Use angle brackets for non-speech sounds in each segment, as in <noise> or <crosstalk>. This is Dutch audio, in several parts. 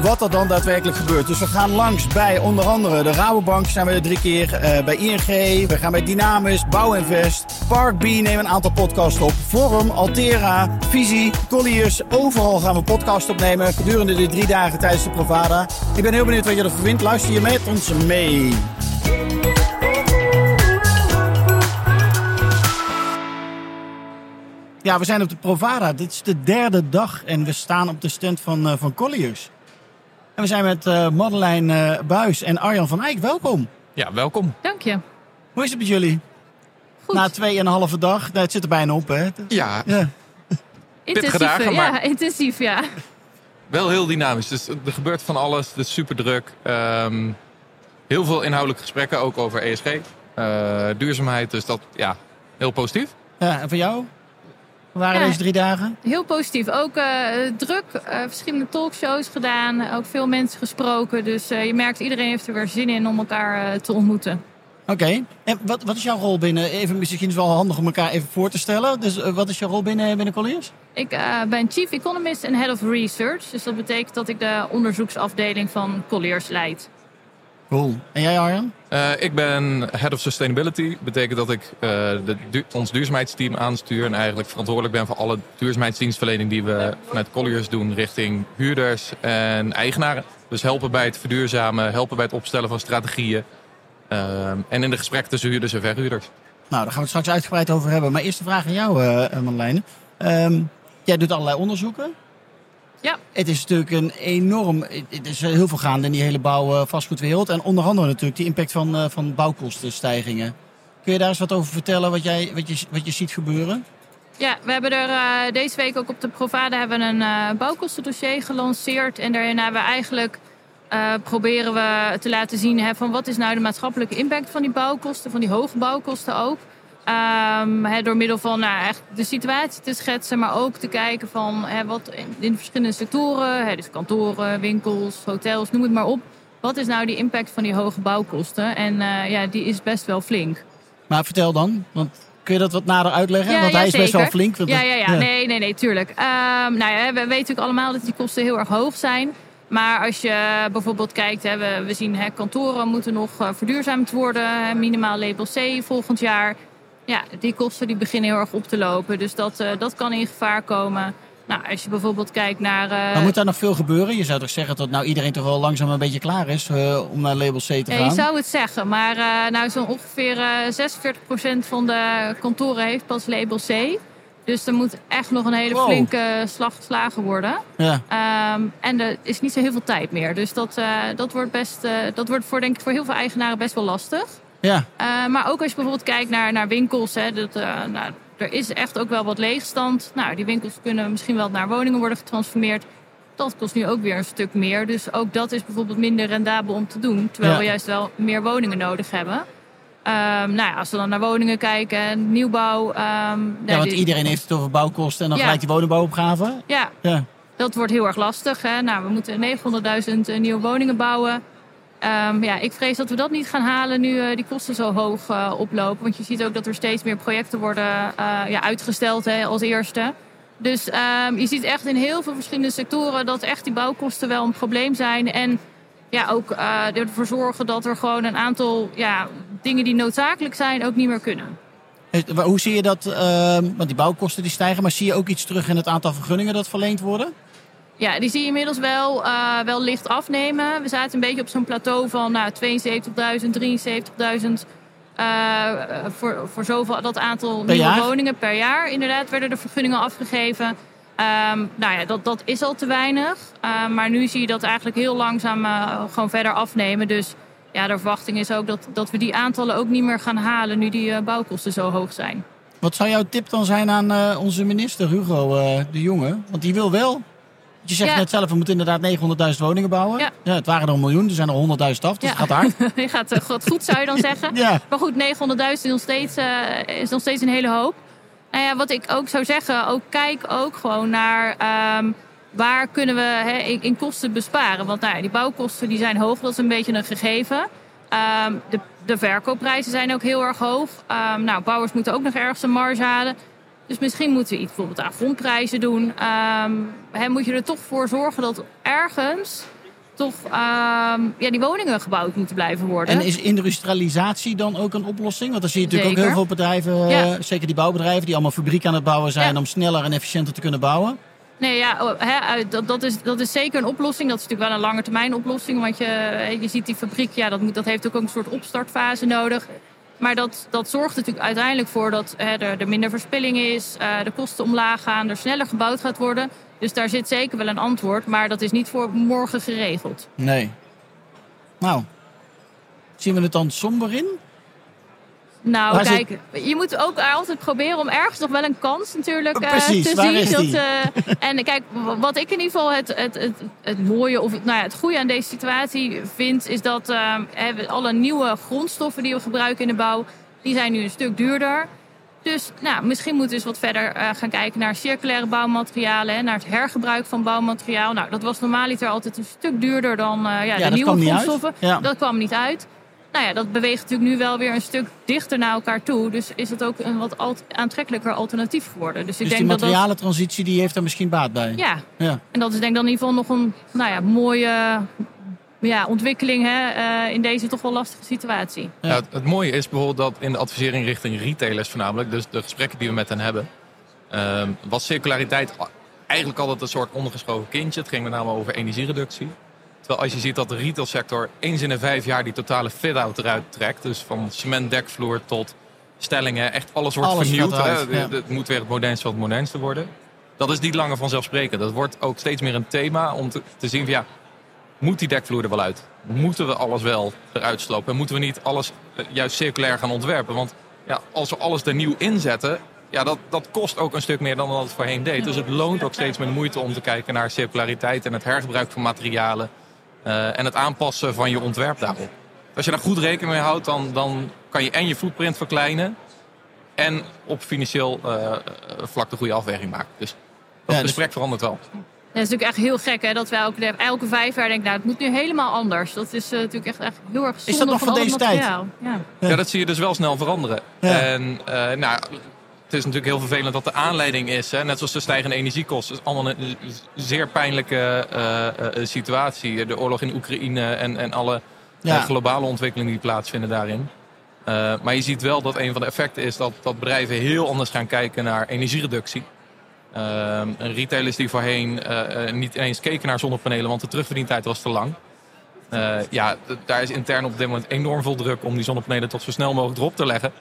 wat er dan daadwerkelijk gebeurt. Dus we gaan langs bij onder andere de Rabobank zijn we er drie keer. eh, bij ING, we gaan bij Dynamis, Bouwinvest, Park B nemen een aantal podcasts op. Forum, Altera, Visie, Colliers. Overal gaan we podcasts opnemen gedurende de drie dagen tijdens de Provada. Ik ben heel benieuwd wat je ervan vindt. Luister je met ons mee. Ja, we zijn op de Provada. Dit is de derde dag en we staan op de stand van, eh, van Colliers. En we zijn met eh Madeleine eh, Buis en Arjan van Eyck. Welkom. Ja, welkom. Dank je. Hoe is het met jullie? Goed. Na tweeënhalve dag. Nou, het zit er bijna op, hè? Ja, Ja. intensief, dagen, eh, ja, maar- intensief, ja. wel heel dynamisch. Dus er gebeurt van alles. Het is super druk. Ehm, heel veel inhoudelijke gesprekken, ook over ESG. eh, duurzaamheid, dus dat, ja, heel positief. ja. En voor jou? Hoe waren Ja. deze drie dagen? Heel positief. Ook eh, druk, eh, verschillende talkshows gedaan, ook veel mensen gesproken. Dus eh, je merkt, iedereen heeft er weer zin in om elkaar te ontmoeten. Oké. En wat, wat is jouw rol binnen? Even, misschien is het wel handig om elkaar even voor te stellen. Dus wat is jouw rol binnen, binnen Colliers? Ik ben Chief Economist en Head of Research. Dus dat betekent dat ik de onderzoeksafdeling van Colliers leid. Cool. En jij, Arjan? Eh, ik ben Head of Sustainability. betekent dat ik eh, de, du- ons duurzaamheidsteam aanstuur. En eigenlijk verantwoordelijk ben voor alle duurzaamheidsdienstverlening die we vanuit Colliers doen richting huurders en eigenaren. Dus helpen bij het verduurzamen, helpen bij het opstellen van strategieën. Ehm, en in de gesprekken tussen huurders en verhuurders. Nou, daar gaan we het straks uitgebreid over hebben. Maar eerst de vraag aan jou, eh eh, Madeleine. Ehm, jij doet allerlei onderzoeken. Ja. Het is natuurlijk een enorm... Het is heel veel gaande in die hele bouw- eh, vastgoedwereld. En onder andere natuurlijk die impact van, eh, van bouwkostenstijgingen. Kun je daar eens wat over vertellen wat, jij, wat, je, wat je ziet gebeuren? Ja, we hebben er eh, deze week ook op de Provada hebben een eh, bouwkostendossier gelanceerd. En daarin hebben we eigenlijk proberen we te laten zien hè, van wat is nou de maatschappelijke impact van die bouwkosten, van die hoge bouwkosten ook. Ehm, door middel van nou, echt de situatie te schetsen, maar ook te kijken van wat in, in verschillende sectoren, dus kantoren, winkels, hotels, noem het maar op. Wat is nou die impact van die hoge bouwkosten? En eh, ja, die is best wel flink. Maar vertel dan, want kun je dat wat nader uitleggen? Ja, want ja, hij is best wel flink. Ja, ja, ja. Nee, nee, nee, tuurlijk. Ehm, nou ja, we weten natuurlijk allemaal dat die kosten heel erg hoog zijn. Maar als je bijvoorbeeld kijkt, hè, we, we zien hè, kantoren moeten nog eh, verduurzaamd worden. Minimaal label C volgend jaar. Ja, die kosten die beginnen heel erg op te lopen. Dus dat, eh, dat kan in gevaar komen. Nou, als je bijvoorbeeld kijkt naar... eh, Maar moet daar nog veel gebeuren? Je zou toch zeggen dat nou iedereen toch wel langzaam een beetje klaar is eh, om naar label C te Ja, gaan? je zou het zeggen, maar nou, zo'n ongeveer eh 46% van de kantoren heeft pas label C. Dus er moet echt nog een hele Wow. flinke slag geslagen worden. Ja. Ehm, en er is niet zo heel veel tijd meer. Dus dat, dat wordt, best, dat wordt voor, denk ik, voor heel veel eigenaren best wel lastig. Ja. Eh, maar ook als je bijvoorbeeld kijkt naar, naar winkels. Hè, dat, eh, nou, er is echt ook wel wat leegstand. Nou, die winkels kunnen misschien wel naar woningen worden getransformeerd. Dat kost nu ook weer een stuk meer. Dus ook dat is bijvoorbeeld minder rendabel om te doen. Terwijl Ja. we juist wel meer woningen nodig hebben. Ehm, nou ja, als we dan naar woningen kijken, nieuwbouw. ehm, ja, want die- iedereen heeft het over bouwkosten en dan Ja. gelijk die woningbouwopgave. Ja, Ja. dat wordt heel erg lastig. Hè? Nou, we moeten 900.000 eh, nieuwe woningen bouwen. Ehm, ja, ik vrees dat we dat niet gaan halen nu eh, die kosten zo hoog eh, oplopen. Want je ziet ook dat er steeds meer projecten worden eh, ja, uitgesteld hè, als eerste. Dus ehm, je ziet echt in heel veel verschillende sectoren dat echt die bouwkosten wel een probleem zijn. En ja, ook ervoor zorgen dat er gewoon een aantal ja, dingen die noodzakelijk zijn ook niet meer kunnen. Hoe zie je dat? ehm, want die bouwkosten die stijgen, maar zie je ook iets terug in het aantal vergunningen dat verleend worden? Ja, die zie je inmiddels wel, eh, wel licht afnemen. We zaten een beetje op zo'n plateau van nou, 72.000, 73.000 eh, voor, voor zoveel dat aantal nieuwe jaar? woningen per jaar. Inderdaad werden de vergunningen afgegeven. Ehm, nou ja, dat, dat is al te weinig. Eh, maar nu zie je dat eigenlijk heel langzaam eh, gewoon verder afnemen. Dus ja, de verwachting is ook dat, dat we die aantallen ook niet meer gaan halen nu die eh, bouwkosten zo hoog zijn. Wat zou jouw tip dan zijn aan onze minister Hugo de Jonge? Want die wil wel. Je zegt Ja. net zelf, we moeten inderdaad 900.000 woningen bouwen. Ja. het waren er een miljoen, er zijn er 100.000 af, dus Ja. het gaat hard. <laughs> Je gaat eh, goed, goed, zou je dan <laughs> zeggen. Ja. Maar goed, 900.000 is, nog steeds, eh, is nog steeds een hele hoop. Nou ja, wat ik ook zou zeggen, ook kijk ook gewoon naar... ehm, waar kunnen we in kosten besparen? Want nou ja, die bouwkosten die zijn hoog, dat is een beetje een gegeven. Ehm, de, de verkoopprijzen zijn ook heel erg hoog. Ehm, nou, bouwers moeten ook nog ergens een marge halen. Dus misschien moeten we iets bijvoorbeeld aan grondprijzen doen. Ehm, hè, moet je er toch voor zorgen dat ergens toch ehm, ja, die woningen gebouwd moeten blijven worden. En is industrialisatie dan ook een oplossing? Want dan zie je natuurlijk ook heel veel bedrijven, Ja. eh, zeker die bouwbedrijven, die allemaal fabrieken aan het bouwen zijn Ja. om sneller en efficiënter te kunnen bouwen. Nee, ja, oh, hè, dat, dat, is, dat is zeker een oplossing. Dat is natuurlijk wel een lange termijn oplossing. Want je, eh, je ziet die fabriek, ja, dat, moet, dat heeft ook een soort opstartfase nodig. Maar dat, dat zorgt natuurlijk uiteindelijk voor dat hè, er, er minder verspilling is, eh, de kosten omlaag gaan, er sneller gebouwd gaat worden. Dus daar zit zeker wel een antwoord, maar dat is niet voor morgen geregeld. Nee. Nou, zien we het dan somber in? Nou, Waar kijk, je moet ook altijd proberen om ergens nog wel een kans natuurlijk eh, Precies, te waar zien. is die? eh, en kijk, wat ik in ieder geval het, het, het, het mooie of het, nou ja, het goede aan deze situatie vind, is dat we- alle nieuwe grondstoffen die we gebruiken in de bouw, die zijn nu een stuk duurder. Dus nou, misschien moeten we eens wat verder gaan kijken naar circulaire bouwmaterialen, hè, naar het hergebruik van bouwmateriaal. Nou, dat was normaliter altijd een stuk duurder dan ja, dat de nieuwe kwam niet uit. grondstoffen. Ja. Dat kwam niet uit. Nou ja, dat beweegt natuurlijk nu wel weer een stuk dichter naar elkaar toe. Dus is het ook een wat alt- aantrekkelijker alternatief geworden. Dus ik dus die denk dat dat. materialentransitie die heeft er misschien baat bij. Ja, Ja. en dat is denk ik dan in ieder geval nog een nou ja, mooie ja, ontwikkeling hè, eh, in deze toch wel lastige situatie. Ja. Ja, het, het mooie is bijvoorbeeld dat in de advisering richting retailers voornamelijk, dus de gesprekken die we met hen hebben, ehm, was circulariteit eigenlijk altijd een soort ondergeschoven kindje. Het ging met name over energiereductie. Terwijl als je ziet dat de retailsector eens in de vijf jaar die totale fit-out eruit trekt, dus van cementdekvloer tot stellingen, echt alles wordt Alles vernieuwd. ja. Het moet weer het modernste van het modernste worden. Dat is niet langer vanzelfsprekend. Dat wordt ook steeds meer een thema om te, te zien van ja, moet die dekvloer er wel uit? Moeten we alles wel eruit slopen? En moeten we niet alles eh, juist circulair gaan ontwerpen? Want ja, als we alles er nieuw inzetten, ja, dat, dat kost ook een stuk meer dan dat het voorheen deed. Dus het loont ook steeds meer de moeite om te kijken naar circulariteit en het hergebruik van materialen. Eh, en het aanpassen van je ontwerp daarop. Als je daar goed rekening mee houdt, dan, dan kan je en je footprint verkleinen. En op financieel eh, eh, vlak de goede afweging maken. Dus dat Ja, dus- gesprek verandert wel. Ja, dat is natuurlijk echt heel gek hè, dat wij elke, elke vijf jaar denken, nou het moet nu helemaal anders. Dat is natuurlijk echt, echt heel erg zonde dat nog van van deze tijd? Ja. Ja. Dat zie je dus wel snel veranderen. Ja. En eh, nou, het is natuurlijk heel vervelend dat de aanleiding is, hè, net zoals de stijgende energiekosten, is allemaal een zeer pijnlijke eh, eh, situatie. De oorlog in Oekraïne en, en alle Ja. eh, globale ontwikkelingen die plaatsvinden daarin. Maar je ziet wel dat een van de effecten is dat, dat bedrijven heel anders gaan kijken naar energiereductie. Retailers die voorheen niet eens keken naar zonnepanelen, want de terugverdientijd was te lang. Ja, daar is intern op dit moment enorm veel druk om die zonnepanelen tot zo snel mogelijk erop te leggen.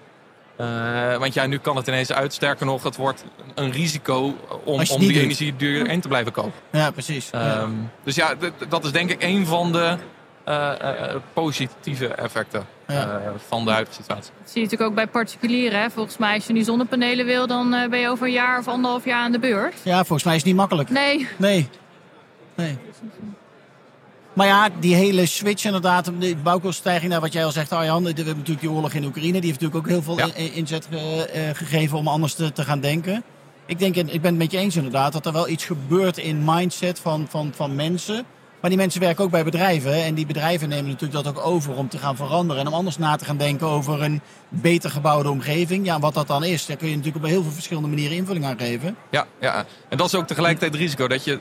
Eh, want ja, nu kan het ineens uit. Sterker nog, het wordt een risico om, om die doet. energie duur in te blijven kopen. Ja, precies. Ja. Ehm, dus ja, dat is denk ik een van de eh, eh, positieve effecten Ja. eh, van de huidige situatie. Dat zie je natuurlijk ook bij particulieren. Hè. Volgens mij als je nu zonnepanelen wil, dan eh, ben je over een jaar of anderhalf jaar aan de beurt. ja, volgens mij is het niet makkelijk. Nee, Nee. Nee. Maar ja, die hele switch inderdaad, de bouwkostenstijging, nou, wat jij al zegt Arjan, we hebben natuurlijk die oorlog in Oekraïne, die heeft natuurlijk ook heel veel Ja. inzet eh, gegeven om anders te, te gaan denken. Ik denk, en ik ben het met je eens inderdaad, dat er wel iets gebeurt in mindset van, van, van mensen. Maar die mensen werken ook bij bedrijven. En die bedrijven nemen natuurlijk dat ook over om te gaan veranderen. En om anders na te gaan denken over een beter gebouwde omgeving. Ja, wat dat dan is, daar kun je natuurlijk op heel veel verschillende manieren invulling aan geven. Ja, ja, en dat is ook tegelijkertijd het risico dat je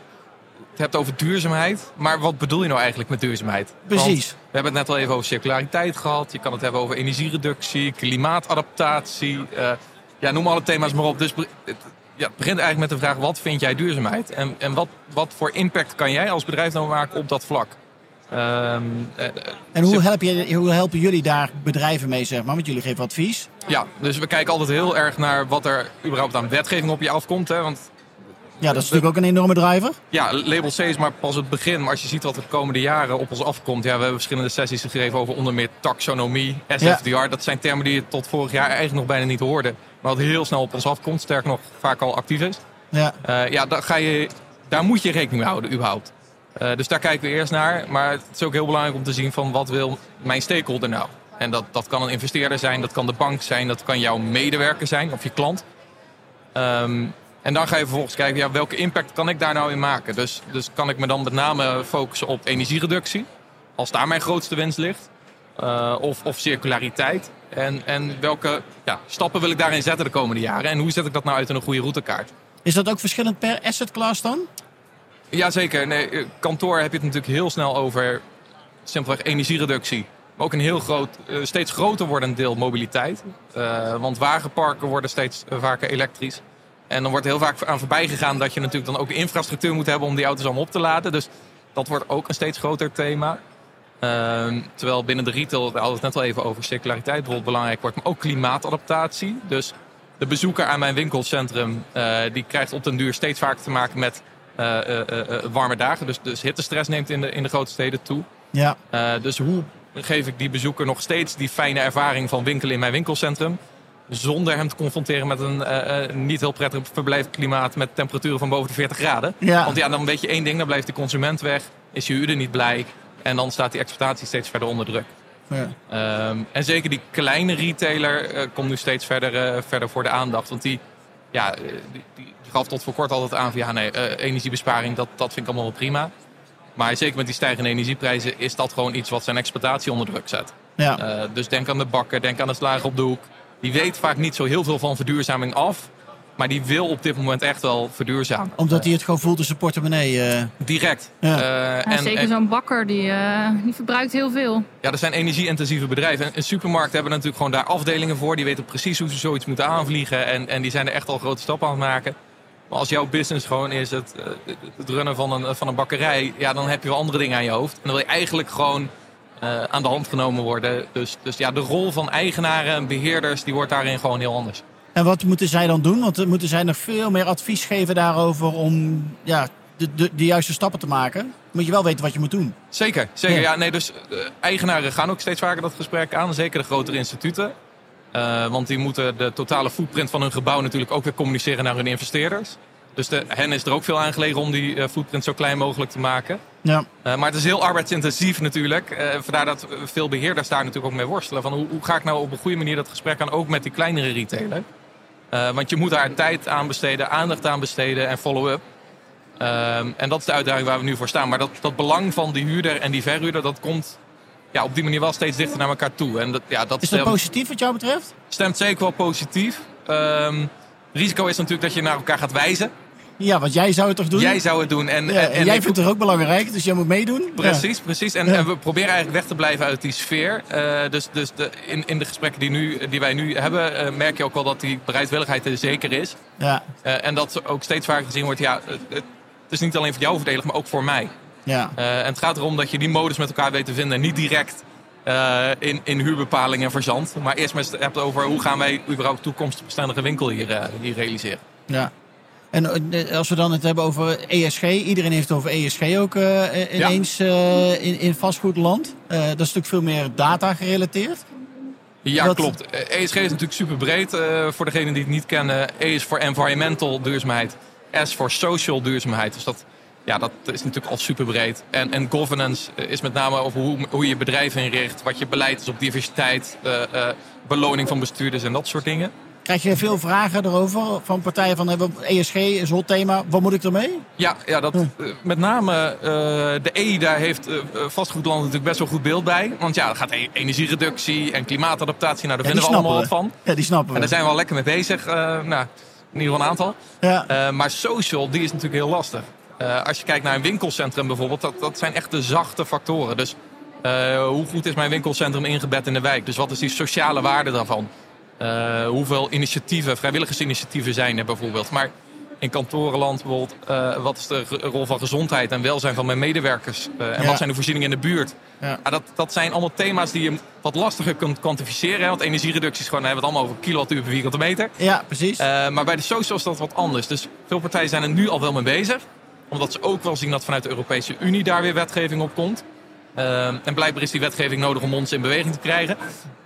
hebt over duurzaamheid. Maar wat bedoel je nou eigenlijk met duurzaamheid? Want Precies. we hebben het net al even over circulariteit gehad. Je kan het hebben over energiereductie, klimaatadaptatie. eh, ja, noem alle thema's maar op. Dus het, ja, het begint eigenlijk met de vraag, wat vind jij duurzaamheid? En, en wat, wat voor impact kan jij als bedrijf nou maken op dat vlak? Ehm, eh, eh, En hoe, help je, hoe helpen jullie daar bedrijven mee, zeg maar? Want jullie geven advies. Ja, dus we kijken altijd heel erg naar wat er überhaupt aan wetgeving op je afkomt. Hè? Want Ja, dat is natuurlijk ook een enorme driver. Ja, label C is maar pas het begin. Maar als je ziet wat er de komende jaren op ons afkomt. Ja, we hebben verschillende sessies gegeven over onder meer taxonomie, SFDR. Dat zijn termen die je tot vorig jaar eigenlijk nog bijna niet hoorde. Maar wat heel snel op ons afkomt. Sterker nog, vaak al actief is. Ja, Eh, ja, daar, ga je, daar moet je rekening mee houden überhaupt. Eh, dus daar kijken we eerst naar. Maar het is ook heel belangrijk om te zien van wat wil mijn stakeholder nou. En dat, dat kan een investeerder zijn, dat kan de bank zijn, dat kan jouw medewerker zijn of je klant. Ehm, En dan ga je vervolgens kijken, ja, welke impact kan ik daar nou in maken? Dus, dus kan ik me dan met name focussen op energiereductie, als daar mijn grootste winst ligt. Uh, of, of circulariteit. En, en welke ja, stappen wil ik daarin zetten de komende jaren? En hoe zet ik dat nou uit in een goede routekaart? Is dat ook verschillend per asset class dan? Jazeker. Nee, kantoor heb je het natuurlijk heel snel over simpelweg energiereductie. Maar ook een heel groot, uh, steeds groter wordend deel mobiliteit. Uh, want wagenparken worden steeds vaker elektrisch. En dan wordt heel vaak aan voorbij gegaan dat je natuurlijk dan ook de infrastructuur moet hebben om die auto's allemaal op te laden. Dus dat wordt ook een steeds groter thema. Uh, terwijl binnen de retail, we hadden het net al even over circulariteit bijvoorbeeld belangrijk wordt, maar ook klimaatadaptatie. Dus de bezoeker aan mijn winkelcentrum, uh, die krijgt op den duur steeds vaker te maken met uh, warme dagen. Dus, dus hittestress neemt in de, in de grote steden toe. Ja. dus hoe geef ik die bezoeker nog steeds die fijne ervaring van winkelen in mijn winkelcentrum? Zonder hem te confronteren met een uh, niet heel prettig verblijfklimaat met temperaturen van boven de 40 graden. Ja. Want ja, dan weet je één ding, dan blijft de consument weg, is je huurder niet blij. En dan staat die exploitatie steeds verder onder druk. Ja. Um, en zeker die kleine retailer uh, komt nu steeds verder, uh, verder voor de aandacht. Want die, ja, die, die, gaf tot voor kort altijd aan van ja, nee, energiebesparing, dat, dat vind ik allemaal wel prima. Maar zeker met die stijgende energieprijzen is dat gewoon iets wat zijn exploitatie onder druk zet. Ja. dus denk aan de bakker, denk aan de slager op de hoek. Die weet vaak niet zo heel veel van verduurzaming af. Maar die wil op dit moment echt wel verduurzamen. Omdat hij het gewoon voelt in zijn portemonnee. Uh... Direct. Ja. Uh, Ja, en, zeker en- zo'n bakker, die, uh, die verbruikt heel veel. ja, er zijn energie-intensieve bedrijven. En, en supermarkten hebben natuurlijk gewoon daar afdelingen voor. Die weten precies hoe ze zoiets moeten aanvliegen. En, en die zijn er echt al grote stappen aan het maken. Maar als jouw business gewoon is het, eh, het runnen van een, van een bakkerij... Ja, dan heb je wel andere dingen aan je hoofd. En dan wil je eigenlijk gewoon eh, aan de hand genomen worden. Dus, dus ja, de rol van eigenaren en beheerders... die wordt daarin gewoon heel anders. En wat moeten zij dan doen? Want moeten zij nog veel meer advies geven daarover om ja, de, de, de juiste stappen te maken? Moet je wel weten wat je moet doen. Zeker, zeker. Ja. Ja. nee, dus eh, eigenaren gaan ook steeds vaker dat gesprek aan. Zeker de grotere instituten. Eh, want die moeten de totale footprint van hun gebouw natuurlijk ook weer communiceren naar hun investeerders. Dus de, hen is er ook veel aan gelegen om die eh, footprint zo klein mogelijk te maken. Ja. Eh, maar het is heel arbeidsintensief natuurlijk. Eh, vandaar dat veel beheerders daar natuurlijk ook mee worstelen. Van hoe, hoe ga ik nou op een goede manier dat gesprek aan, ook met die kleinere retailer? Want je moet daar tijd aan besteden, aandacht aan besteden en follow-up. Ehm, en dat is de uitdaging waar we nu voor staan. Maar dat, dat belang van die huurder en die verhuurder, dat komt ja, op die manier wel steeds dichter naar elkaar toe. En dat, ja, dat Is dat stemt- positief wat jou betreft? stemt zeker wel positief. Ehm, risico is natuurlijk dat je naar elkaar gaat wijzen. Ja, want jij zou het toch doen? Jij zou het doen. En, Ja, en, en jij vindt het ook belangrijk, dus jij moet meedoen. Precies, precies. En, Ja. we proberen eigenlijk weg te blijven uit die sfeer. Eh, dus dus de, in, in de gesprekken die, nu, die wij nu hebben, eh, merk je ook wel dat die bereidwilligheid er zeker is. Ja, Eh, en dat ook steeds vaker gezien wordt, ja, het, het is niet alleen voor jou voordelig, maar ook voor mij. ja. En het gaat erom dat je die modus met elkaar weet te vinden. En niet direct eh, in, in huurbepaling en verzand. Maar eerst met het hebt over hoe gaan wij überhaupt toekomstbestendige winkel hier, eh, hier realiseren. ja. En eh, als we dan het hebben over ESG, iedereen heeft het over ESG ook ineens in, in vastgoedland. Dat is natuurlijk veel meer data gerelateerd. Ja, Dat- klopt. ESG is natuurlijk super breed. voor degenen die het niet kennen, E is voor environmental duurzaamheid. S voor social duurzaamheid. Dus dat, ja, dat is natuurlijk al super breed. En, en governance eh, is met name over hoe, hoe je je bedrijf inricht. Wat je beleid is op diversiteit. eh, eh, beloning van bestuurders en dat soort dingen. Krijg je veel vragen erover van partijen van ESG is een hot thema, wat moet ik ermee? Ja, ja dat, Hm. met name de E, daar heeft vastgoedland natuurlijk best wel goed beeld bij. Want ja, er gaat e- energiereductie en klimaatadaptatie. Nou, daar Ja, vinden we allemaal wat van. Ja, die snappen En we. daar zijn we al lekker mee bezig. nou, in ieder geval een aantal. Ja, maar social, die is natuurlijk heel lastig. Eh, als je kijkt naar een winkelcentrum bijvoorbeeld, dat, dat zijn echt de zachte factoren. Dus eh, hoe goed is mijn winkelcentrum ingebed in de wijk? Dus wat is die sociale waarde daarvan? Eh, hoeveel initiatieven, vrijwilligersinitiatieven zijn er bijvoorbeeld? Maar in kantorenland bijvoorbeeld, wat is de rol van gezondheid en welzijn van mijn medewerkers? En Ja. wat zijn de voorzieningen in de buurt? Ja. Ah, dat, dat zijn allemaal thema's die je wat lastiger kunt kwantificeren. hè, Want energiereductie is gewoon, hebben we het allemaal over kilowattuur per vierkante meter. ja precies. Maar bij de social is dat wat anders. Dus veel partijen zijn er nu al wel mee bezig. Omdat ze ook wel zien dat vanuit de Europese Unie daar weer wetgeving op komt. Ehm, en blijkbaar is die wetgeving nodig om ons in beweging te krijgen.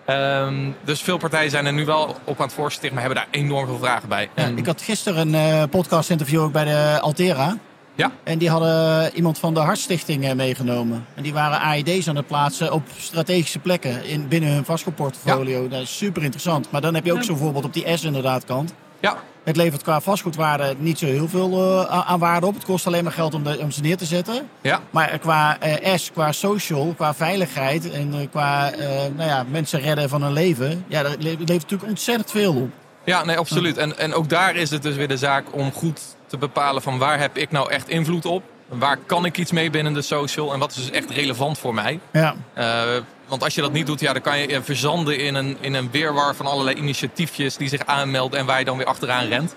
Ehm, dus veel partijen zijn er nu wel op aan het voorstellen, maar hebben daar enorm veel vragen bij. Ja, En- ik had gisteren een eh, podcast interview ook bij de Altera. ja, En die hadden iemand van de Hartstichting eh, meegenomen. En die waren AED's aan het plaatsen op strategische plekken in, binnen hun vastgoedportfolio. Dat is super interessant. Maar dan heb je ook zo'n voorbeeld op die S inderdaad kant. Ja, Het levert qua vastgoedwaarde niet zo heel veel eh, aan- waarde op. Het kost alleen maar geld om, de, om ze neer te zetten. ja. Maar qua eh, S, qua social, qua veiligheid en eh, qua eh, nou ja, mensen redden van hun leven, ja, dat le- levert natuurlijk ontzettend veel op. Ja, nee, absoluut. En, en ook daar is het dus weer de zaak om goed te bepalen van waar heb ik nou echt invloed op? Waar kan ik iets mee binnen de social? En wat is dus echt relevant voor mij? Ja, Eh, want als je dat niet doet, ja, dan kan je eh, verzanden in een, in een weerwar van allerlei initiatiefjes die zich aanmelden en waar je dan weer achteraan rent.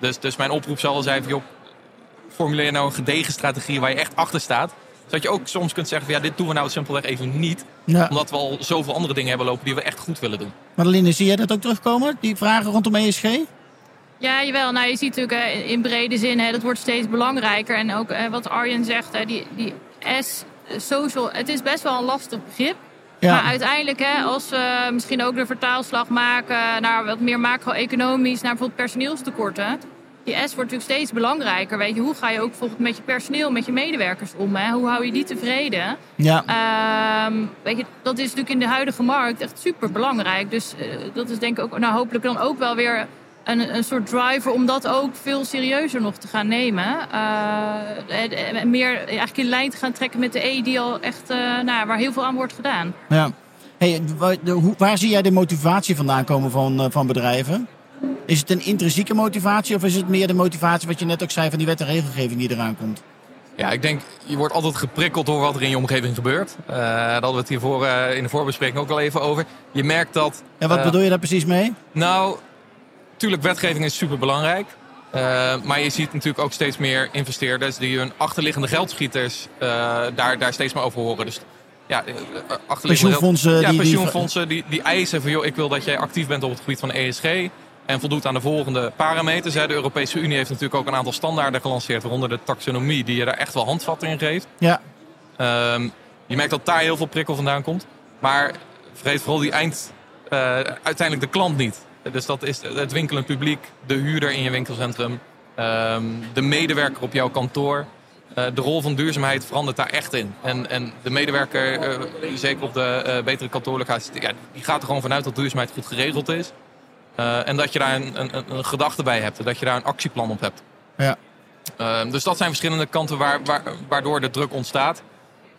Dus, dus mijn oproep zal wel zijn joh, formuleer nou een gedegen strategie waar je echt achter staat. Zodat je ook soms kunt zeggen van, ja, dit doen we nou simpelweg even niet. ja. Omdat we al zoveel andere dingen hebben lopen die we echt goed willen doen. Madeline, zie jij dat ook terugkomen? Die vragen rondom ESG? Ja, jawel. Nou, je ziet natuurlijk eh, in brede zin, hè, dat wordt steeds belangrijker. En ook eh, wat Arjen zegt, hè, die, die S, eh, social, het is best wel een lastig begrip. Ja. Maar uiteindelijk, hè, als we misschien ook de vertaalslag maken naar wat meer macro-economisch, naar bijvoorbeeld personeelstekorten. Die S wordt natuurlijk steeds belangrijker. Weet je, hoe ga je ook bijvoorbeeld met je personeel, met je medewerkers om? Hè? Hoe hou je die tevreden? Ja, Ehm, weet je, dat is natuurlijk in de huidige markt echt super belangrijk. Dus dat is denk ik ook, nou hopelijk dan ook wel weer een, een soort driver om dat ook veel serieuzer nog te gaan nemen. Eh, en meer eigenlijk in lijn te gaan trekken met de E die al echt, eh, nou, waar heel veel aan wordt gedaan. ja. Hey, waar zie jij de motivatie vandaan komen van, eh, van bedrijven? Is het een intrinsieke motivatie of is het meer de motivatie wat je net ook zei van die wet en regelgeving die eraan komt? Ja, ik denk, je wordt altijd geprikkeld door wat er in je omgeving gebeurt. Eh, daar hadden we het hiervoor eh, in de voorbespreking ook al even over. Je merkt dat... En wat bedoel je daar precies mee? Nou, natuurlijk, wetgeving is super belangrijk. maar je ziet natuurlijk ook steeds meer investeerders die hun achterliggende geldschieters eh, daar, daar steeds meer over horen. Dus ja, eh, achterliggende Pensioenfondsen Ja, die- pensioenfondsen die, die eisen van joh, ik wil dat jij actief bent op het gebied van ESG. En voldoet aan de volgende parameters. hè. De Europese Unie heeft natuurlijk ook een aantal standaarden gelanceerd, waaronder de taxonomie, die je daar echt wel handvatten in geeft. Ja, Ehm, je merkt dat daar heel veel prikkel vandaan komt. Maar vergeet vooral die eind, eh, uiteindelijk de klant niet. Dus dat is het winkelend publiek, de huurder in je winkelcentrum, ehm, de medewerker op jouw kantoor. Eh, de rol van duurzaamheid verandert daar echt in. En, en de medewerker, eh, zeker op de eh, betere kantoorlocaties, ja, die gaat er gewoon vanuit dat duurzaamheid goed geregeld is. En dat je daar een, een, een gedachte bij hebt. en Dat je daar een actieplan op hebt. ja. Ehm, dus dat zijn verschillende kanten waar, waar, waardoor de druk ontstaat.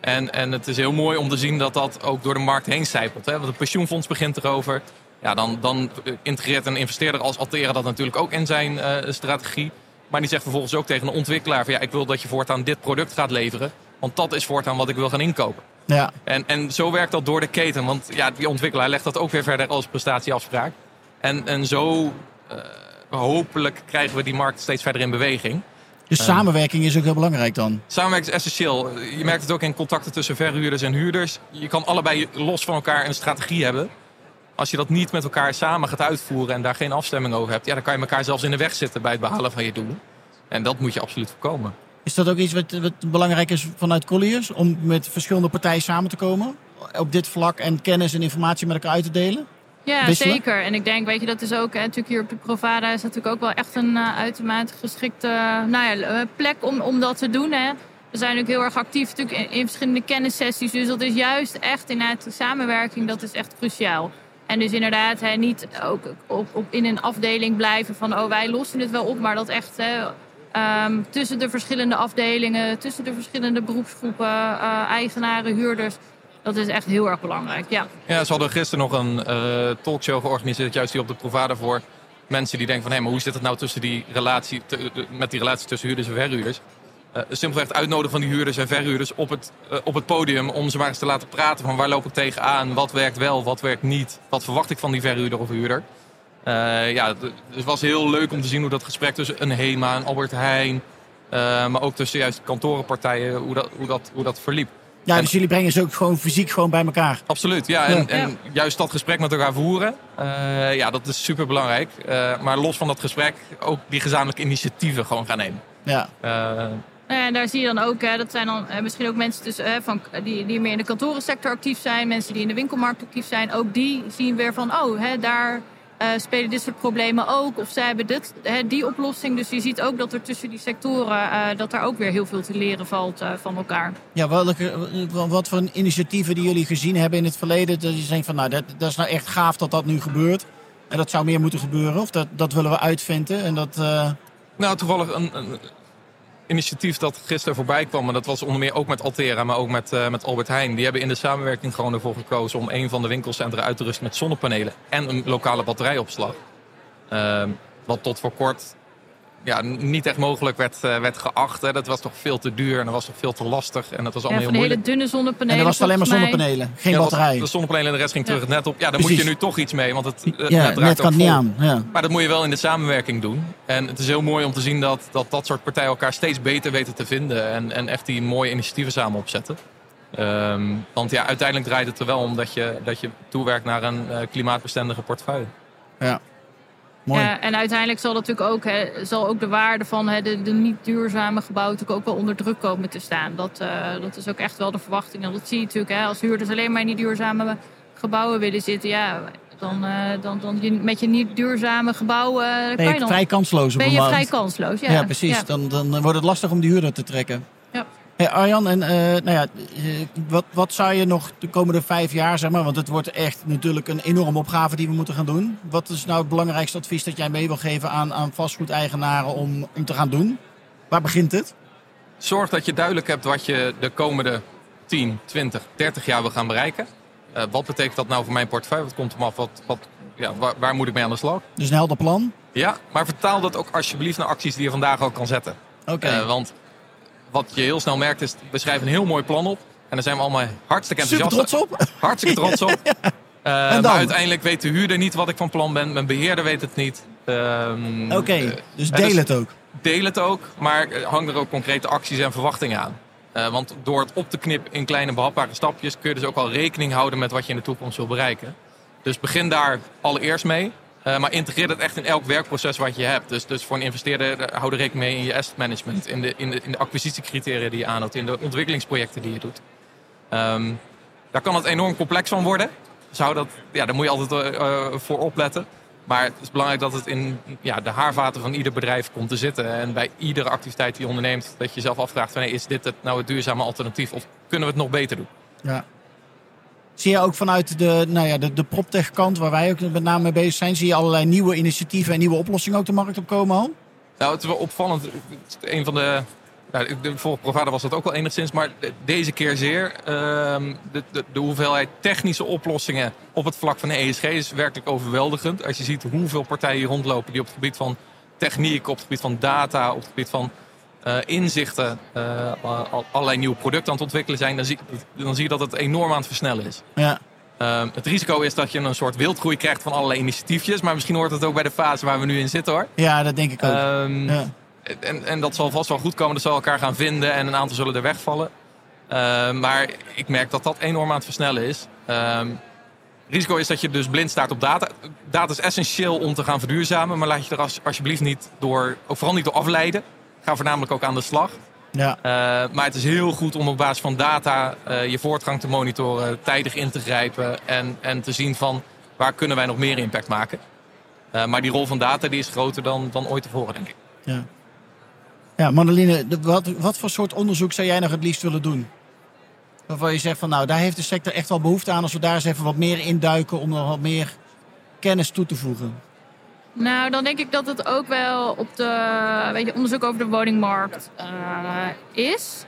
En, en het is heel mooi om te zien dat dat ook door de markt heen zijpelt. Hè? Want het pensioenfonds begint erover. Ja, dan, dan integreert een investeerder als Altera dat natuurlijk ook in zijn eh, strategie. Maar die zegt vervolgens ook tegen een ontwikkelaar... Van, ja, ik wil dat je voortaan dit product gaat leveren. Want dat is voortaan wat ik wil gaan inkopen. ja. En, en zo werkt dat door de keten. Want ja, die ontwikkelaar legt dat ook weer verder als prestatieafspraak. En, en zo eh, hopelijk krijgen we die markt steeds verder in beweging. Dus samenwerking is ook heel belangrijk dan. Samenwerking is essentieel. Je merkt het ook in contacten tussen verhuurders en huurders. Je kan allebei los van elkaar een strategie hebben. Als je dat niet met elkaar samen gaat uitvoeren en daar geen afstemming over hebt, ja, dan kan je elkaar zelfs in de weg zitten bij het behalen van je doel. En dat moet je absoluut voorkomen. Is dat ook iets wat, wat belangrijk is vanuit Colliers? Om met verschillende partijen samen te komen? Op dit vlak en kennis en informatie met elkaar uit te delen? Ja, Wisselen? zeker. En ik denk, weet je, dat is ook, hè, natuurlijk hier op de Provada is natuurlijk ook wel echt een eh, uitermate geschikte eh, nou ja, eh, plek om, om dat te doen. Hè. We zijn ook heel erg actief natuurlijk in, in verschillende kennissessies. Dus dat is juist echt inderdaad de samenwerking, dat is echt cruciaal. En dus inderdaad, hè, niet ook op, op, in een afdeling blijven van, oh wij lossen het wel op. Maar dat echt hè, ehm, tussen de verschillende afdelingen, tussen de verschillende beroepsgroepen, eh, eigenaren, huurders. Dat is echt heel erg belangrijk, ja. Ja, ze hadden gisteren nog een eh, talkshow georganiseerd, juist hier op de Provada voor mensen die denken van, hé, maar hoe zit het nou tussen die relatie, met die relatie tussen huurders en verhuurders? Eh simpelweg het uitnodigen van die huurders en verhuurders op het, eh, op het podium om ze maar eens te laten praten van waar loop ik tegenaan, wat werkt wel, wat werkt niet, wat verwacht ik van die verhuurder of huurder. Eh, ja, het- het was heel leuk om te zien hoe dat gesprek tussen een HEMA, een Albert Heijn, eh, maar ook tussen juist kantorenpartijen, hoe dat, hoe dat, hoe dat verliep. Ja, En- dus jullie brengen ze ook gewoon fysiek gewoon bij elkaar. Absoluut, ja. En, Ja. en juist dat gesprek met elkaar voeren, eh, ja, dat is super belangrijk. maar los van dat gesprek ook die gezamenlijke initiatieven gewoon gaan nemen. Ja, ja, en daar zie je dan ook, hè, dat zijn dan eh, misschien ook mensen dus, eh, van, die, die meer in de kantorensector actief zijn, mensen die in de winkelmarkt actief zijn. Ook die zien weer van, oh, hè, daar eh, spelen dit soort problemen ook. Of zij hebben dit, hè, die oplossing. Dus je ziet ook dat er tussen die sectoren, eh, dat daar ook weer heel veel te leren valt eh, van elkaar. ja welke, wat voor initiatieven die jullie gezien hebben in het verleden... dat je denkt van, nou, dat, dat is nou echt gaaf dat dat nu gebeurt. En dat zou meer moeten gebeuren, of dat, dat willen we uitvinden. En dat, uh... Nou, toevallig een, een, initiatief dat gisteren voorbij kwam. En dat was onder meer ook met Altera, maar ook met, uh, met Albert Heijn. Die hebben in de samenwerking gewoon ervoor gekozen om een van de winkelcentra uit te rusten met zonnepanelen en een lokale batterijopslag. Uh, wat tot voor kort ja, niet echt mogelijk werd, uh, werd geacht. Hè. Dat was toch veel te duur en dat was toch veel te lastig. En dat was allemaal ja, heel moeilijk. hele dunne zonnepanelen. En er was alleen maar zonnepanelen, geen ja, batterij. De zonnepanelen en de rest ging terug het net op. Ja, daar moet je nu toch iets mee, want het, het ja, net, net kan niet aan. Ja. Maar dat moet je wel in de samenwerking doen. En het is heel mooi om te zien dat dat, dat soort partijen elkaar steeds beter weten te vinden. En, en echt die mooie initiatieven samen opzetten. Um, want ja, uiteindelijk draait het er wel om dat je, dat je toewerkt naar een uh, klimaatbestendige portefeuille. Ja, Mooi. Ja, en uiteindelijk zal, natuurlijk ook, hè, zal ook de waarde van hè, de, de, niet duurzame gebouwen natuurlijk ook wel onder druk komen te staan. Dat, uh, dat is ook echt wel de verwachting. En dat zie je natuurlijk hè, als huurders alleen maar in die duurzame gebouwen willen zitten. Ja, dan, uh, dan, dan je, met je niet duurzame gebouwen. Uh, ben je, je vrij kansloos. Ben je vrij kansloos, ja. Ja, precies. Ja. Dan, dan wordt het lastig om die huurder te trekken. Hey Arjan, en, uh, nou ja, wat, wat zou je nog de komende vijf jaar, zeg maar, want het wordt echt natuurlijk een enorme opgave die we moeten gaan doen. Wat is nou het belangrijkste advies dat jij mee wil geven aan, aan vastgoedeigenaren om, om te gaan doen? Waar begint het? Zorg dat je duidelijk hebt wat je de komende 10, 20, 30 jaar wil gaan bereiken. Uh, wat betekent dat nou voor mijn portefeuille? Wat komt er af? Wat, wat, ja, waar, waar, moet ik mee aan de slag? Dus een helder plan? Ja, maar vertaal dat ook alsjeblieft naar acties die je vandaag al kan zetten. Oké. Okay. Uh, want wat je heel snel merkt is, we schrijven een heel mooi plan op. En daar zijn we allemaal hartstikke enthousiast Super trots op. <laughs> Hartstikke trots op. <laughs> ja. uh, en maar uiteindelijk weet de huurder niet wat ik van plan ben. Mijn beheerder weet het niet. Um, Oké, okay, uh, dus deel dus het ook. Deel het ook, maar hang er ook concrete acties en verwachtingen aan. Uh, want door het op te knippen in kleine behapbare stapjes... kun je dus ook al rekening houden met wat je in de toekomst wil bereiken. Dus begin daar allereerst mee. Uh, maar integreer dat echt in elk werkproces wat je hebt. Dus, dus voor een investeerder hou er rekening mee in je asset management. In de, in de, in de acquisitiecriteria die je aanhoudt. In de ontwikkelingsprojecten die je doet. Um, daar kan het enorm complex van worden. Zou dat, ja, daar moet je altijd uh, voor opletten. Maar het is belangrijk dat het in ja, de haarvaten van ieder bedrijf komt te zitten. En bij iedere activiteit die je onderneemt, dat je jezelf afvraagt: van, is dit het, nou het duurzame alternatief? Of kunnen we het nog beter doen? Ja. Zie je ook vanuit de, nou ja, de, de proptech kant, waar wij ook met name mee bezig zijn, zie je allerlei nieuwe initiatieven en nieuwe oplossingen ook de markt op komen al? Nou, het is wel opvallend. Een van de. Nou, de vorige Provada was dat ook wel enigszins, maar deze keer zeer. Uh, de, de, de, hoeveelheid technische oplossingen op het vlak van de ESG is werkelijk overweldigend. Als je ziet hoeveel partijen hier rondlopen die op het gebied van techniek, op het gebied van data, op het gebied van uh, inzichten, uh, allerlei nieuwe producten aan het ontwikkelen zijn, dan zie, dan zie je dat het enorm aan het versnellen is. Ja. Uh, het risico is dat je een soort wildgroei krijgt van allerlei initiatiefjes, maar misschien hoort het ook bij de fase waar we nu in zitten hoor. Ja, dat denk ik ook. Um, ja. en, en dat zal vast wel goed komen, dat zal elkaar gaan vinden en een aantal zullen er wegvallen. maar ik merk dat dat enorm aan het versnellen is. risico is dat je dus blind staat op data. Data is essentieel om te gaan verduurzamen, maar laat je er als, alsjeblieft niet door, ook vooral niet door afleiden. Ga voornamelijk ook aan de slag. Ja. Uh, maar het is heel goed om op basis van data uh, je voortgang te monitoren, tijdig in te grijpen en, en te zien van waar kunnen wij nog meer impact maken. Uh, maar die rol van data die is groter dan, dan ooit tevoren, denk ik. Ja, ja Madeline, wat, wat voor soort onderzoek zou jij nog het liefst willen doen? Waarvan je zegt van nou, daar heeft de sector echt wel behoefte aan als we daar eens even wat meer induiken om nog wat meer kennis toe te voegen. Nou, dan denk ik dat het ook wel op de weet je, onderzoek over de woningmarkt uh, is.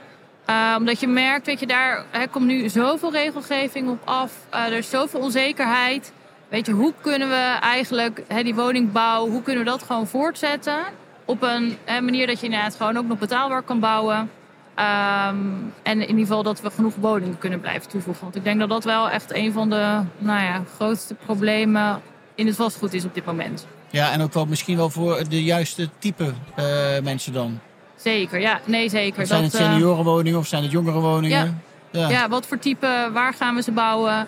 Uh, omdat je merkt, weet je, daar er komt nu zoveel regelgeving op af. Uh, er is zoveel onzekerheid. Weet je, hoe kunnen we eigenlijk hè, die woningbouw, hoe kunnen we dat gewoon voortzetten? Op een hè, manier dat je inderdaad gewoon ook nog betaalbaar kan bouwen. Um, en in ieder geval dat we genoeg woningen kunnen blijven toevoegen. Want ik denk dat dat wel echt een van de nou ja, grootste problemen in het vastgoed is op dit moment. Ja, en ook wel misschien wel voor de juiste type uh, mensen dan. Zeker, ja. Nee, zeker. Zijn dat, het seniorenwoningen of zijn het jongerenwoningen? Ja. Ja. ja, wat voor type, waar gaan we ze bouwen?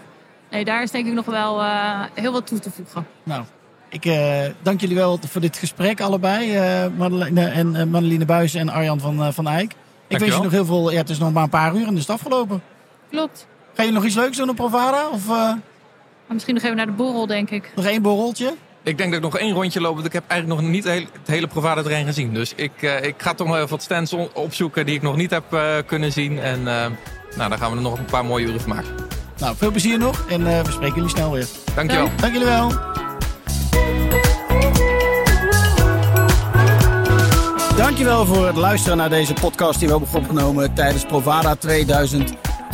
Nee, daar is denk ik nog wel uh, heel wat toe te voegen. Nou, ik uh, dank jullie wel voor dit gesprek allebei. Madeleine, en, Madeline Buijs en Arjan van, van Eyck. Ik wens je nog heel veel... Ja, het is nog maar een paar uur en is het afgelopen. Klopt. Ga je nog iets leuks doen op Provada? Of, misschien nog even naar de borrel, denk ik. Nog één borreltje? Ik denk dat ik nog één rondje loop, want ik heb eigenlijk nog niet het hele Provada terrein gezien. Dus ik, eh, ik ga toch nog even wat stands opzoeken die ik nog niet heb eh, kunnen zien. En uh, nou, daar gaan we er nog een paar mooie uren van maken. Nou, veel plezier nog en we spreken jullie snel weer. Dankjewel. Dank jullie wel. Dankjewel voor het luisteren naar deze podcast die we hebben opgenomen tijdens Provada 2000.